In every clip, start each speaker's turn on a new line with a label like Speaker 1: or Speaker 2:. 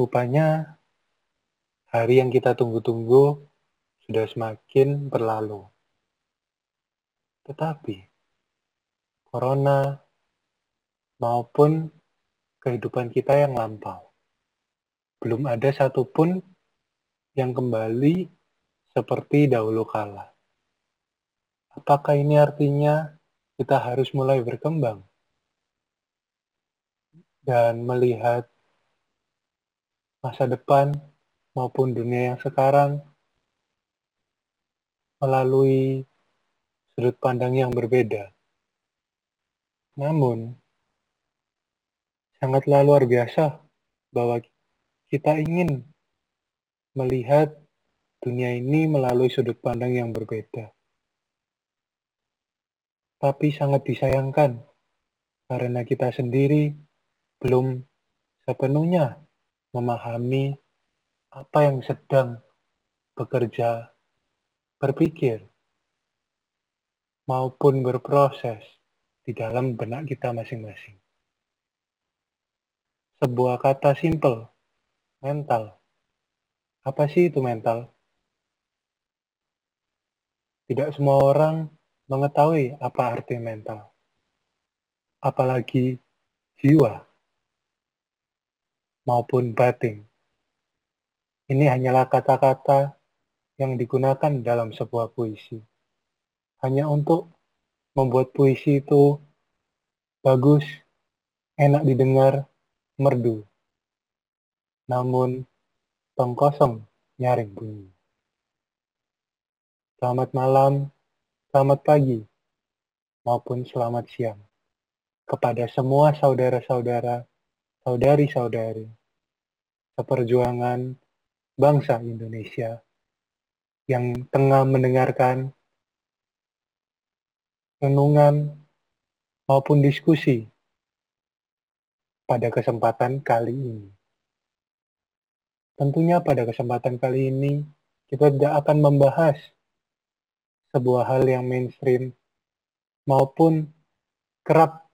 Speaker 1: Rupanya hari yang kita tunggu-tunggu sudah semakin berlalu. Tetapi corona maupun kehidupan kita yang lampau, belum ada satupun yang kembali seperti dahulu kala. Apakah ini artinya kita harus mulai berkembang dan melihat masa depan maupun dunia yang sekarang melalui sudut pandang yang berbeda. Namun, sangatlah luar biasa bahwa kita ingin melihat dunia ini melalui sudut pandang yang berbeda. Tapi sangat disayangkan karena kita sendiri belum sepenuhnya memahami apa yang sedang bekerja, berpikir, maupun berproses di dalam benak kita masing-masing. Sebuah kata simple, mental. Apa sih itu mental? Tidak semua orang mengetahui apa arti mental. Apalagi jiwa maupun batin. Ini hanyalah kata-kata yang digunakan dalam sebuah puisi. Hanya untuk membuat puisi itu bagus, enak didengar, merdu. Namun, tong kosong nyaring bunyi. Selamat malam, selamat pagi, maupun selamat siang kepada semua saudara-saudara, saudari-saudari, seperjuangan bangsa Indonesia yang tengah mendengarkan renungan maupun diskusi pada kesempatan kali ini. Tentunya pada kesempatan kali ini kita tidak akan membahas sebuah hal yang mainstream maupun kerap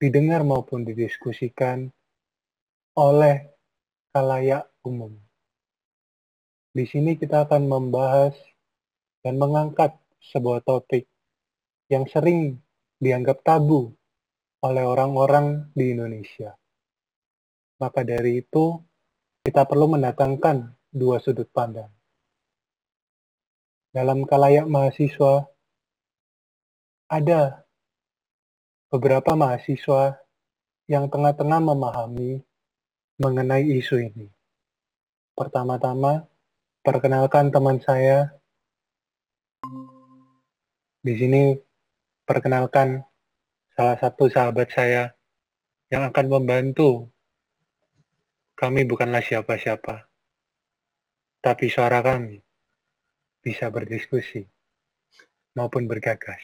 Speaker 1: didengar maupun didiskusikan oleh kalayak umum. Di sini kita akan membahas dan mengangkat sebuah topik yang sering dianggap tabu oleh orang-orang di Indonesia. Maka dari itu, kita perlu mendatangkan dua sudut pandang. Dalam kalayak mahasiswa, ada beberapa mahasiswa yang tengah-tengah memahami mengenai isu ini. Pertama-tama, perkenalkan teman saya. Di sini perkenalkan salah satu sahabat saya yang akan membantu. Kami bukanlah siapa-siapa, tapi suara kami bisa berdiskusi maupun bergagas.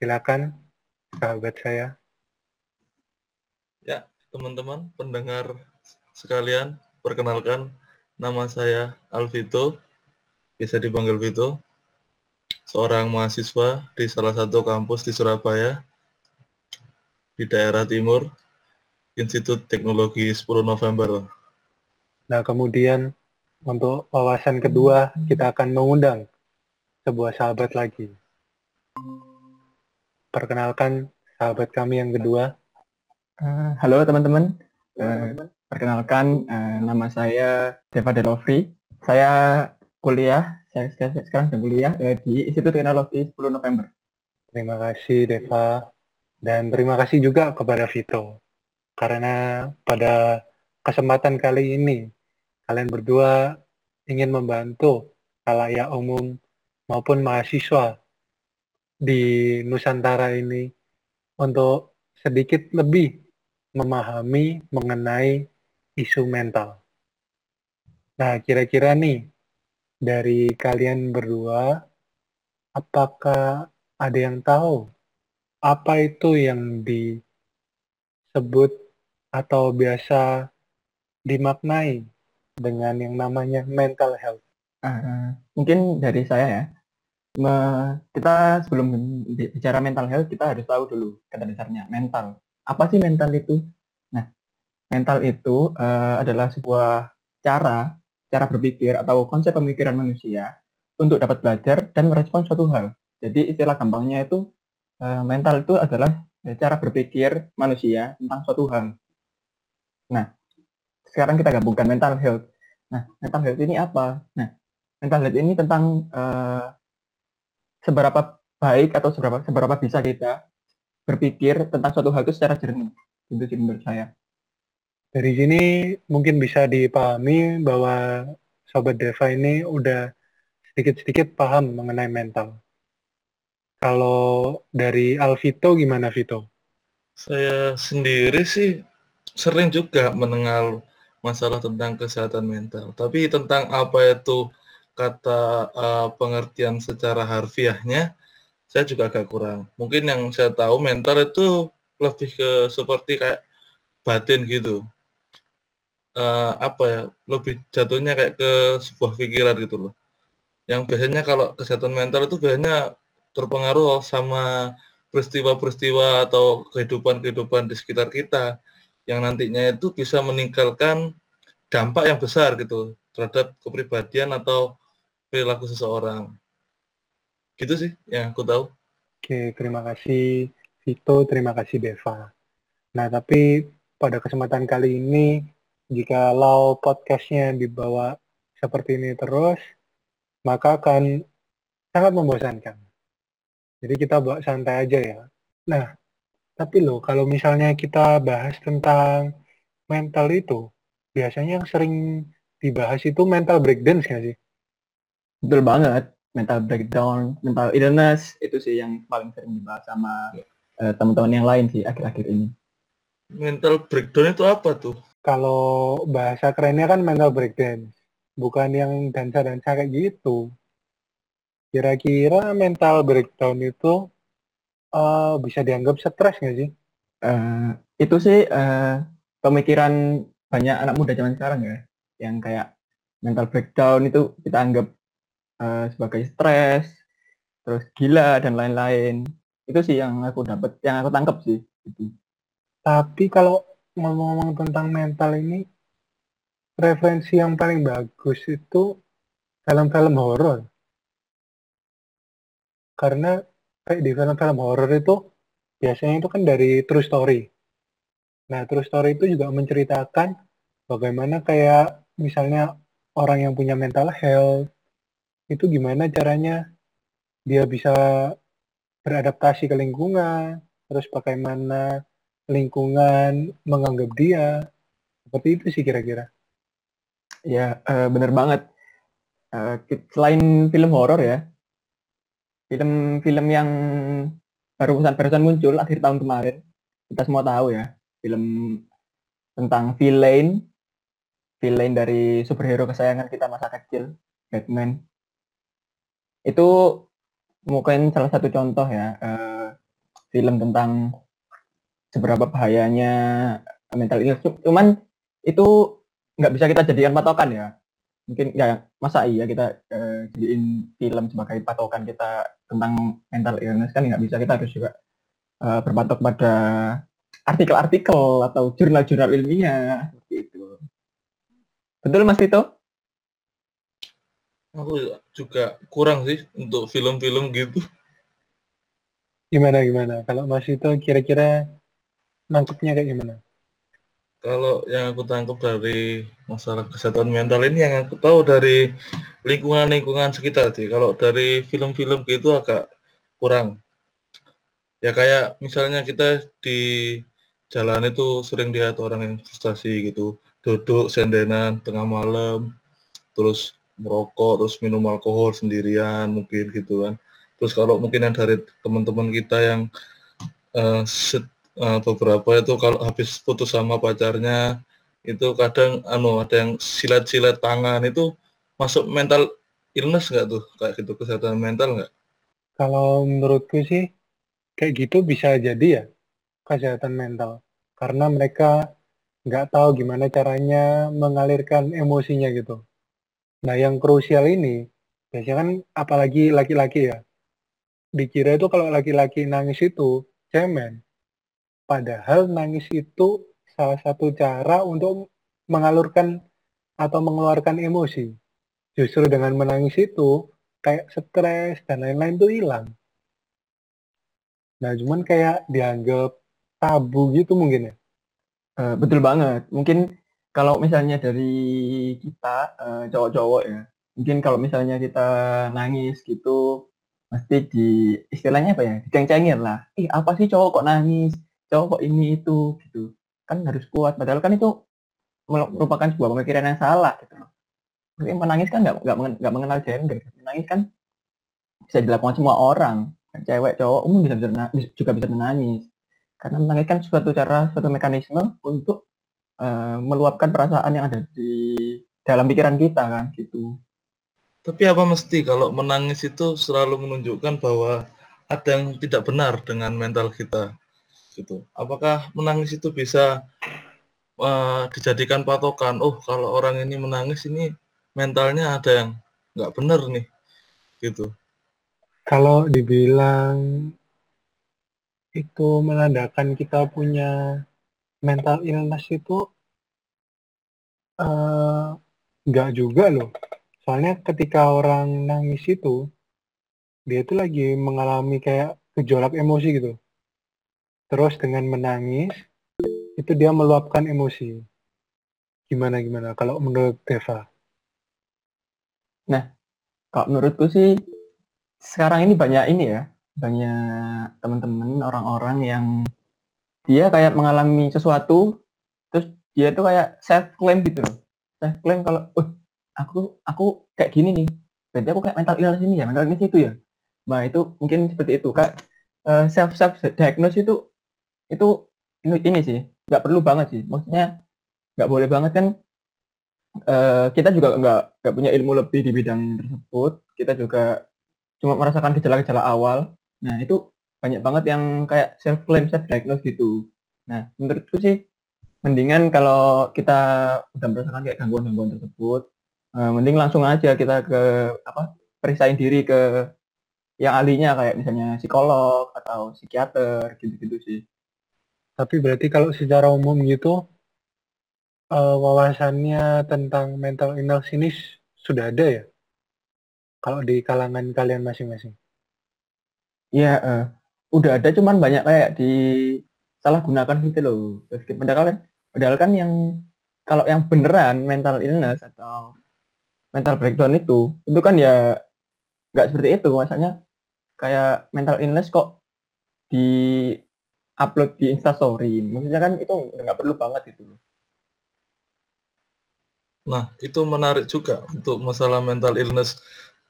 Speaker 1: Silakan, sahabat saya.
Speaker 2: Teman-teman pendengar sekalian, perkenalkan Nama saya Alvito, bisa dipanggil Vito, seorang mahasiswa di salah satu kampus di Surabaya, di daerah timur, Institut Teknologi 10 November.
Speaker 1: Nah, kemudian untuk wawasan kedua, kita akan mengundang sebuah sahabat lagi. Perkenalkan sahabat kami yang kedua.
Speaker 3: Uh, halo teman-teman. Uh, Perkenalkan, uh, nama saya Deva Delovri. Saya kuliah, saya sekarang sedang kuliah uh, di Institut Teknologi 10 November.
Speaker 1: Terima kasih Deva, dan terima kasih juga kepada Vito. Karena pada kesempatan kali ini, kalian berdua ingin membantu kalayak umum maupun mahasiswa di Nusantara ini untuk sedikit lebih memahami mengenai isu mental. Nah, kira-kira nih dari kalian berdua, apakah ada yang tahu apa itu yang disebut atau biasa dimaknai dengan yang namanya mental health?
Speaker 3: Uh, mungkin dari saya ya, me, kita sebelum bicara mental health kita harus tahu dulu kata dasarnya mental. Apa sih mental itu? Nah, mental itu uh, adalah sebuah cara cara berpikir atau konsep pemikiran manusia untuk dapat belajar dan merespon suatu hal. Jadi istilah gampangnya itu uh, mental itu adalah cara berpikir manusia tentang suatu hal. Nah, sekarang kita gabungkan mental health. Nah, mental health ini apa? Nah, mental health ini tentang uh, seberapa baik atau seberapa seberapa bisa kita berpikir tentang suatu hal itu secara jernih. Itu sih menurut saya.
Speaker 1: Dari sini mungkin bisa dipahami bahwa Sobat Deva ini udah sedikit-sedikit paham mengenai mental. Kalau dari Alvito gimana Vito?
Speaker 2: Saya sendiri sih sering juga mendengar masalah tentang kesehatan mental. Tapi tentang apa itu kata uh, pengertian secara harfiahnya, saya juga agak kurang. Mungkin yang saya tahu mental itu lebih ke seperti kayak batin gitu uh, apa ya lebih jatuhnya kayak ke sebuah pikiran gitu loh yang biasanya kalau kesehatan mental itu biasanya terpengaruh sama peristiwa-peristiwa atau kehidupan-kehidupan di sekitar kita yang nantinya itu bisa meninggalkan dampak yang besar gitu terhadap kepribadian atau perilaku seseorang. Gitu sih yang aku tahu.
Speaker 1: Oke, terima kasih Vito, terima kasih Deva. Nah, tapi pada kesempatan kali ini jika lau podcastnya dibawa seperti ini terus, maka akan sangat membosankan. Jadi kita bawa santai aja ya. Nah, tapi loh kalau misalnya kita bahas tentang mental itu, biasanya yang sering dibahas itu mental breakdown nggak sih?
Speaker 3: Betul banget. Mental breakdown, mental illness, itu sih yang paling sering dibahas sama uh, teman-teman yang lain sih akhir-akhir ini.
Speaker 2: Mental breakdown itu apa tuh?
Speaker 1: kalau bahasa kerennya kan mental breakdown, bukan yang dansa-dansa kayak gitu. Kira-kira mental breakdown itu uh, bisa dianggap stres nggak sih?
Speaker 3: Uh, itu sih uh, pemikiran banyak anak muda zaman sekarang ya, yang kayak mental breakdown itu kita anggap uh, sebagai stres, terus gila dan lain-lain. Itu sih yang aku dapat, yang aku tangkap sih. Gitu.
Speaker 1: Tapi kalau ngomong-ngomong tentang mental ini, referensi yang paling bagus itu film-film horor. Karena kayak di film-film horor itu biasanya itu kan dari true story. Nah, true story itu juga menceritakan bagaimana kayak misalnya orang yang punya mental health itu gimana caranya dia bisa beradaptasi ke lingkungan, terus bagaimana lingkungan menganggap dia? Seperti itu sih kira-kira.
Speaker 3: Ya uh, bener banget. Uh, selain film horor ya film-film yang barusan barusan muncul akhir tahun kemarin kita semua tahu ya film tentang villain villain dari superhero kesayangan kita masa kecil Batman itu mungkin salah satu contoh ya uh, film tentang seberapa bahayanya mental illness. Cuman itu nggak bisa kita jadikan patokan ya. Mungkin ya masa iya kita uh, jadiin film sebagai patokan kita tentang mental illness kan nggak bisa kita harus juga uh, berpatok pada artikel-artikel atau jurnal-jurnal ilmiah seperti itu. Betul Mas Vito?
Speaker 2: Aku juga kurang sih untuk film-film gitu.
Speaker 1: Gimana gimana? Kalau Mas Vito kira-kira nangkepnya kayak gimana?
Speaker 2: Kalau yang aku tangkap dari masalah kesehatan mental ini yang aku tahu dari lingkungan-lingkungan sekitar sih. Kalau dari film-film gitu agak kurang. Ya kayak misalnya kita di jalan itu sering lihat orang yang frustasi gitu, duduk sendenan tengah malam, terus merokok, terus minum alkohol sendirian mungkin gitu kan. Terus kalau mungkin yang dari teman-teman kita yang uh, uh, beberapa itu kalau habis putus sama pacarnya itu kadang anu ada yang silat-silat tangan itu masuk mental illness nggak tuh kayak gitu kesehatan mental nggak?
Speaker 1: Kalau menurutku sih kayak gitu bisa jadi ya kesehatan mental karena mereka nggak tahu gimana caranya mengalirkan emosinya gitu. Nah yang krusial ini biasanya kan apalagi laki-laki ya dikira itu kalau laki-laki nangis itu cemen Padahal nangis itu salah satu cara untuk mengalurkan atau mengeluarkan emosi. Justru dengan menangis itu kayak stres dan lain-lain tuh hilang. Nah, cuman kayak dianggap tabu gitu mungkin ya.
Speaker 3: Uh, betul banget. Mungkin kalau misalnya dari kita uh, cowok-cowok ya, mungkin kalau misalnya kita nangis gitu, pasti di istilahnya apa ya, diceng-cengin lah. Ih apa sih cowok kok nangis? Cowok kok ini itu gitu. Kan harus kuat. Padahal kan itu merupakan sebuah pemikiran yang salah gitu Mungkin menangis kan nggak nggak mengenal gender. Menangis kan bisa dilakukan semua orang cewek cowok umum bisa, bisa juga bisa menangis karena menangis kan suatu cara suatu mekanisme untuk uh, meluapkan perasaan yang ada di dalam pikiran kita kan gitu.
Speaker 2: Tapi apa mesti kalau menangis itu selalu menunjukkan bahwa ada yang tidak benar dengan mental kita gitu? Apakah menangis itu bisa uh, dijadikan patokan oh kalau orang ini menangis ini mentalnya ada yang nggak benar nih gitu?
Speaker 1: Kalau dibilang itu menandakan kita punya mental illness itu uh, nggak juga loh. Soalnya ketika orang nangis itu, dia itu lagi mengalami kayak gejolak emosi gitu. Terus dengan menangis, itu dia meluapkan emosi. Gimana gimana kalau menurut Deva?
Speaker 3: Nah, kalau menurutku sih sekarang ini banyak ini ya, banyak teman-teman orang-orang yang dia kayak mengalami sesuatu, terus dia tuh kayak self claim gitu loh. Self claim kalau, oh, aku aku kayak gini nih, berarti aku kayak mental illness ini ya, mental illness itu ya. Nah itu mungkin seperti itu kak. Uh, self self diagnose itu itu ini, ini sih nggak perlu banget sih. Maksudnya nggak boleh banget kan. Uh, kita juga nggak nggak punya ilmu lebih di bidang tersebut. Kita juga cuma merasakan gejala-gejala awal. Nah, itu banyak banget yang kayak self claim, self diagnose gitu. Nah, menurutku sih mendingan kalau kita udah merasakan kayak gangguan-gangguan tersebut, uh, mending langsung aja kita ke apa? periksain diri ke yang ahlinya kayak misalnya psikolog atau psikiater gitu-gitu sih.
Speaker 1: Tapi berarti kalau secara umum gitu uh, wawasannya tentang mental illness ini sudah ada ya? kalau di kalangan kalian masing-masing?
Speaker 3: Iya, uh, udah ada cuman banyak kayak di salah gunakan gitu loh. Padahal kan, padahal kan yang kalau yang beneran mental illness atau mental breakdown itu, itu kan ya nggak seperti itu. Maksudnya kayak mental illness kok di upload di instastory. Maksudnya kan itu nggak perlu banget itu.
Speaker 2: Nah, itu menarik juga untuk masalah mental illness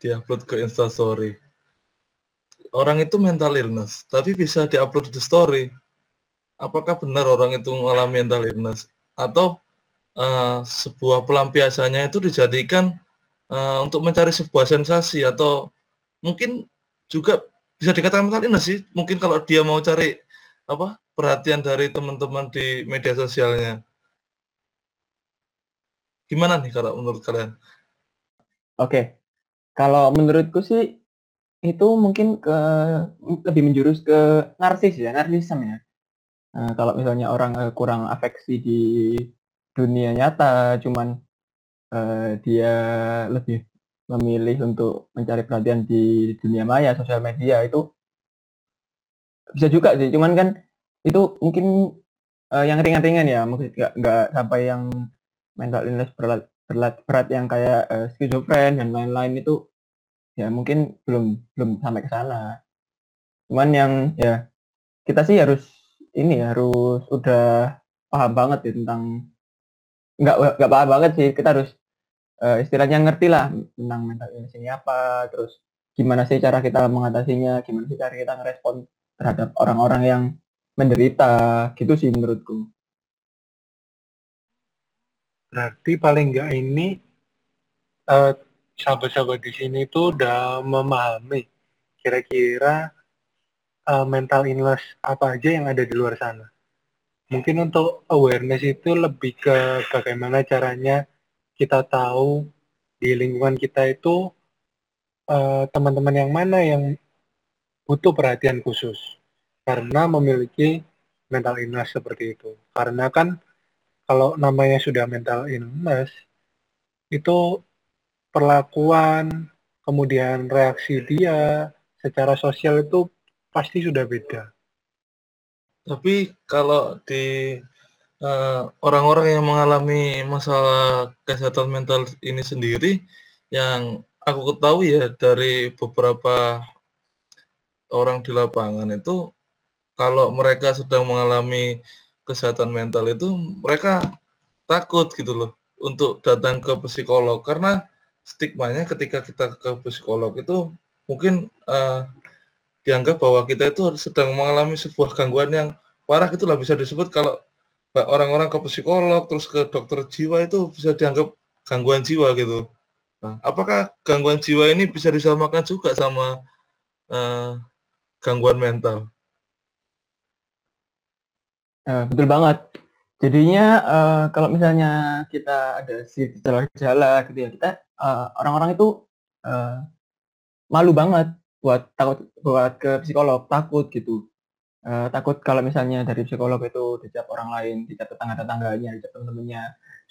Speaker 2: diupload ke instastory orang itu mental illness tapi bisa diupload di story. Apakah benar orang itu mengalami mental illness? Atau uh, sebuah pelampiasannya itu dijadikan uh, untuk mencari sebuah sensasi atau mungkin juga bisa dikatakan mental illness sih. Mungkin kalau dia mau cari apa perhatian dari teman-teman di media sosialnya. Gimana nih kalau menurut kalian?
Speaker 3: Oke, kalau menurutku sih itu mungkin ke lebih menjurus ke narsis ya, narsisme ya. Nah, kalau misalnya orang uh, kurang afeksi di dunia nyata, cuman uh, dia lebih memilih untuk mencari perhatian di dunia maya, sosial media itu bisa juga sih. Cuman kan itu mungkin uh, yang ringan-ringan ya, mungkin nggak nggak sampai yang mental illness berat berat, yang kayak uh, skizofren dan lain-lain itu ya mungkin belum belum sampai ke sana. Cuman yang ya kita sih harus ini harus udah paham banget ya tentang nggak nggak paham banget sih kita harus uh, istilahnya ngerti lah tentang mental illness ini apa terus gimana sih cara kita mengatasinya gimana sih cara kita ngerespon terhadap orang-orang yang menderita gitu sih menurutku
Speaker 1: Berarti paling nggak ini uh, sahabat-sahabat di sini tuh udah memahami kira-kira uh, mental illness apa aja yang ada di luar sana. Mungkin untuk awareness itu lebih ke bagaimana caranya kita tahu di lingkungan kita itu teman eh, teman-teman yang mana yang butuh perhatian khusus karena memiliki mental illness seperti itu. Karena kan kalau namanya sudah mental illness, itu perlakuan, kemudian reaksi dia secara sosial itu pasti sudah beda.
Speaker 2: Tapi kalau di eh, orang-orang uh, yang mengalami masalah kesehatan mental ini sendiri, yang aku ketahui ya dari beberapa orang di lapangan itu, kalau mereka sedang mengalami kesehatan mental itu, mereka takut gitu loh untuk datang ke psikolog karena stigmanya ketika kita ke psikolog itu mungkin uh, dianggap bahwa kita itu sedang mengalami sebuah gangguan yang parah itulah bisa disebut kalau orang-orang ke psikolog terus ke dokter jiwa itu bisa dianggap gangguan jiwa gitu. Nah, apakah gangguan jiwa ini bisa disamakan juga sama uh, gangguan mental?
Speaker 3: Uh, betul banget. Jadinya uh, kalau misalnya kita ada si gejala-gejala gitu ya, kita orang-orang uh, itu uh, malu banget buat takut buat ke psikolog takut gitu. Uh, takut kalau misalnya dari psikolog itu dicap orang lain dicap tetangga tetangganya dicap teman-temannya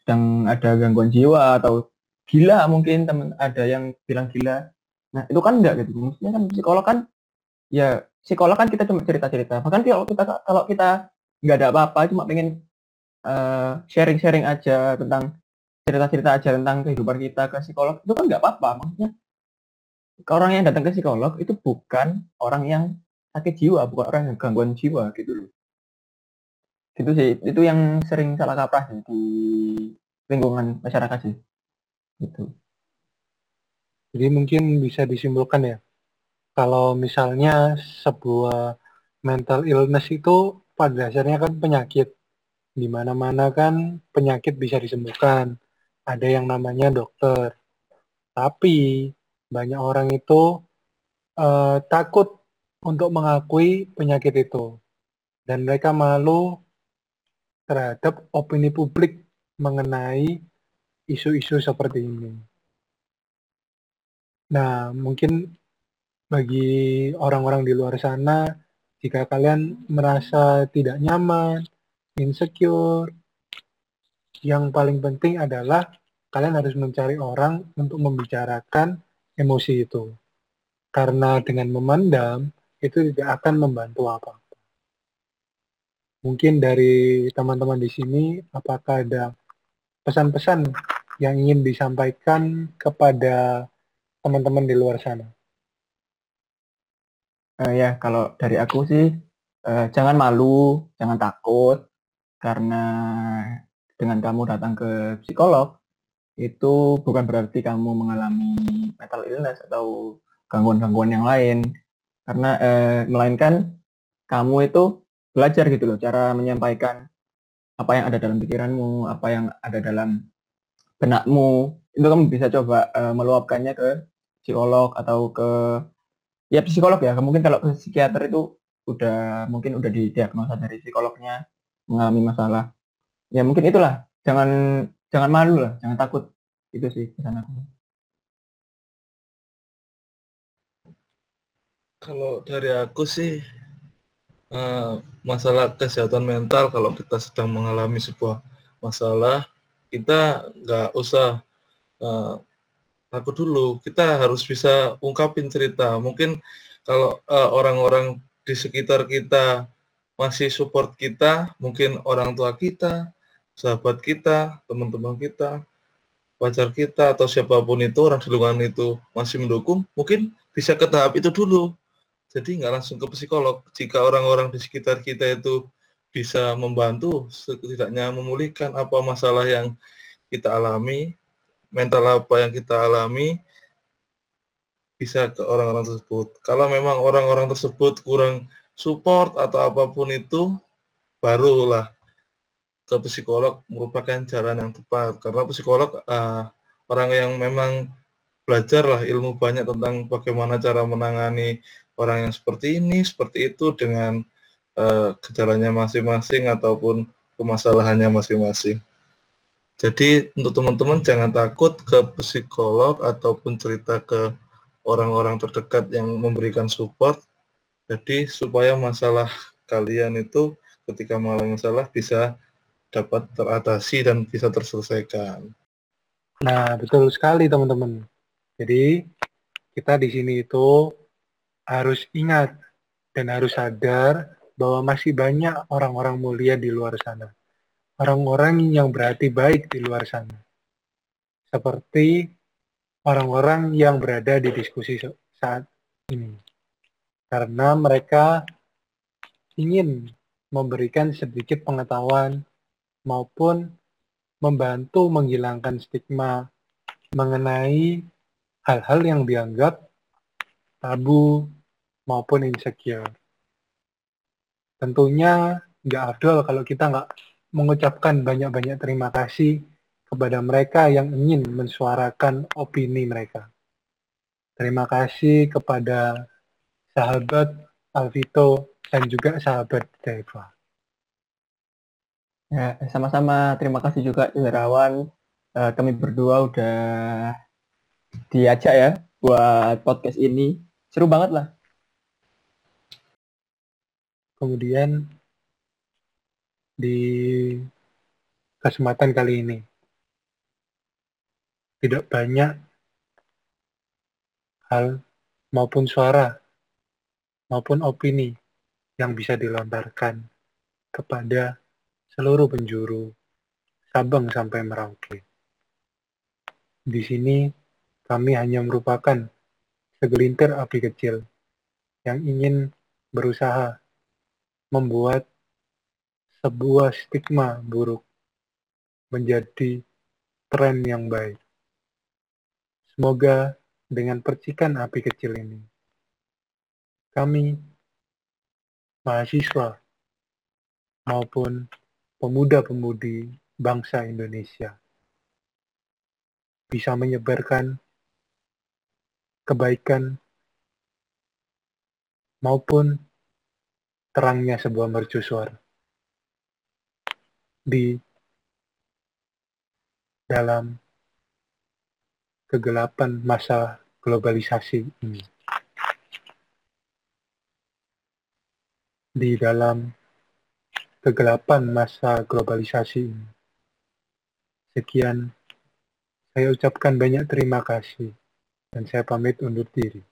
Speaker 3: sedang ada gangguan jiwa atau gila mungkin teman ada yang bilang gila. Nah itu kan enggak gitu. Maksudnya kan psikolog kan ya psikolog kan kita cuma cerita-cerita. Bahkan kalau kita kalau kita nggak ada apa-apa cuma pengen uh, sharing-sharing aja tentang cerita-cerita aja tentang kehidupan kita ke psikolog itu kan nggak apa-apa maksudnya orang yang datang ke psikolog itu bukan orang yang sakit jiwa, bukan orang yang gangguan jiwa gitu loh. Itu sih, itu yang sering salah kaprah sih di lingkungan masyarakat sih. Gitu.
Speaker 1: Jadi mungkin bisa disimpulkan ya, kalau misalnya sebuah mental illness itu pada dasarnya kan penyakit. Di mana-mana kan penyakit bisa disembuhkan. Ada yang namanya dokter. Tapi banyak orang itu uh, takut untuk mengakui penyakit itu dan mereka malu terhadap opini publik mengenai isu-isu seperti ini. Nah, mungkin bagi orang-orang di luar sana, jika kalian merasa tidak nyaman, insecure, yang paling penting adalah kalian harus mencari orang untuk membicarakan emosi itu. Karena dengan memendam, itu tidak akan membantu apa-apa. Mungkin dari teman-teman di sini, apakah ada pesan-pesan yang ingin disampaikan kepada teman-teman di luar sana?
Speaker 3: Uh, ya, kalau dari aku sih, uh, jangan malu, jangan takut, karena dengan kamu datang ke psikolog, itu bukan berarti kamu mengalami mental illness atau gangguan-gangguan yang lain. Karena eh, melainkan kamu itu belajar gitu loh cara menyampaikan apa yang ada dalam pikiranmu apa yang ada dalam benakmu. Itu kamu bisa coba eh, meluapkannya ke psikolog atau ke ya psikolog ya. Mungkin kalau ke psikiater itu udah mungkin udah didiagnosa dari psikolognya mengalami masalah. Ya mungkin itulah. Jangan jangan malu lah, jangan takut. Itu sih pesan aku.
Speaker 2: Kalau dari aku sih uh, masalah kesehatan mental kalau kita sedang mengalami sebuah masalah kita nggak usah uh, takut dulu. Kita harus bisa ungkapin cerita. Mungkin kalau uh, orang-orang di sekitar kita masih support kita mungkin orang tua kita sahabat kita, teman-teman kita, pacar kita, atau siapa pun itu, orang di lingkungan itu masih mendukung, mungkin bisa ke tahap itu dulu. Jadi nggak langsung ke psikolog. Jika orang-orang di sekitar kita itu bisa membantu, setidaknya memulihkan apa masalah yang kita alami, mental apa yang kita alami, bisa ke orang-orang tersebut. Kalau memang orang-orang tersebut kurang support atau apa pun itu, barulah ke psikolog merupakan jalan yang tepat karena psikolog uh, orang yang memang belajar lah ilmu banyak tentang bagaimana cara menangani orang yang seperti ini seperti itu dengan uh, masing-masing ataupun permasalahannya masing-masing. Jadi untuk teman-teman jangan takut ke psikolog ataupun cerita ke orang-orang terdekat yang memberikan support. Jadi supaya masalah kalian itu ketika mengalami masalah bisa dapat teratasi dan bisa terselesaikan.
Speaker 1: Nah, betul sekali teman-teman. Jadi, kita di sini itu harus ingat dan harus sadar bahwa masih banyak orang-orang mulia di luar sana. Orang-orang yang berarti baik di luar sana. Seperti orang-orang yang berada di diskusi saat ini. Karena mereka ingin memberikan sedikit pengetahuan maupun membantu menghilangkan stigma mengenai hal-hal yang dianggap tabu maupun insecure. Tentunya nggak afdol kalau kita nggak mengucapkan banyak-banyak terima kasih kepada mereka yang ingin mensuarakan opini mereka. Terima kasih kepada sahabat Alvito dan juga sahabat Deva.
Speaker 3: Ya, sama-sama. Terima kasih juga Irawan. Uh, kami berdua udah diajak ya buat podcast ini. Seru banget lah.
Speaker 1: Kemudian di kesempatan kali ini tidak banyak hal maupun suara maupun opini yang bisa dilontarkan kepada seluruh penjuru Sabang sampai Merauke. Di sini kami hanya merupakan segelintir api kecil yang ingin berusaha membuat sebuah stigma buruk menjadi tren yang baik. Semoga dengan percikan api kecil ini, kami, mahasiswa, maupun pemuda-pemudi bangsa Indonesia bisa menyebarkan kebaikan maupun terangnya sebuah mercusuar di dalam kegelapan masa globalisasi ini. Di dalam kegelapan masa globalisasi ini. Sekian, saya ucapkan banyak terima kasih dan saya pamit undur diri.